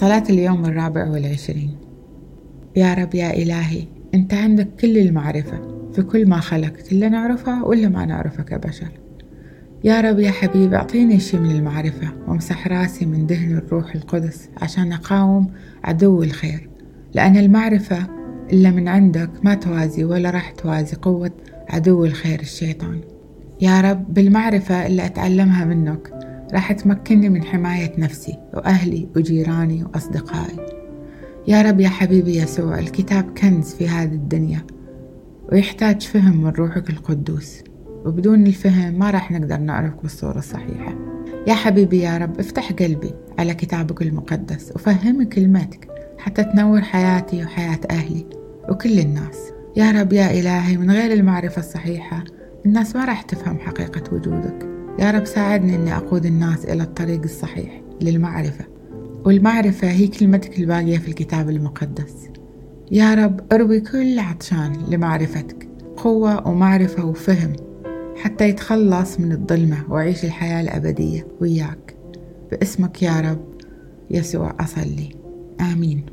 صلاة اليوم الرابع والعشرين. يا رب يا إلهي أنت عندك كل المعرفة في كل ما خلقت اللي نعرفه ولا ما نعرفه كبشر. يا رب يا حبيبي أعطيني شي من المعرفة وامسح راسي من دهن الروح القدس عشان أقاوم عدو الخير. لأن المعرفة إلا من عندك ما توازي ولا راح توازي قوة عدو الخير الشيطان. يا رب بالمعرفة اللي أتعلمها منك راح تمكنني من حماية نفسي وأهلي وجيراني وأصدقائي. يا رب يا حبيبي يسوع الكتاب كنز في هذه الدنيا ويحتاج فهم من روحك القدوس. وبدون الفهم ما راح نقدر نعرفك بالصورة الصحيحة. يا حبيبي يا رب افتح قلبي على كتابك المقدس وفهمي كلمتك حتى تنور حياتي وحياة أهلي وكل الناس. يا رب يا إلهي من غير المعرفة الصحيحة الناس ما راح تفهم حقيقة وجودك. يا رب ساعدني أني أقود الناس إلى الطريق الصحيح للمعرفة. والمعرفة هي كلمتك الباقية في الكتاب المقدس. يا رب اروي كل عطشان لمعرفتك. قوة ومعرفة وفهم حتى يتخلص من الظلمة ويعيش الحياة الأبدية وياك. باسمك يا رب يسوع أصلي. آمين.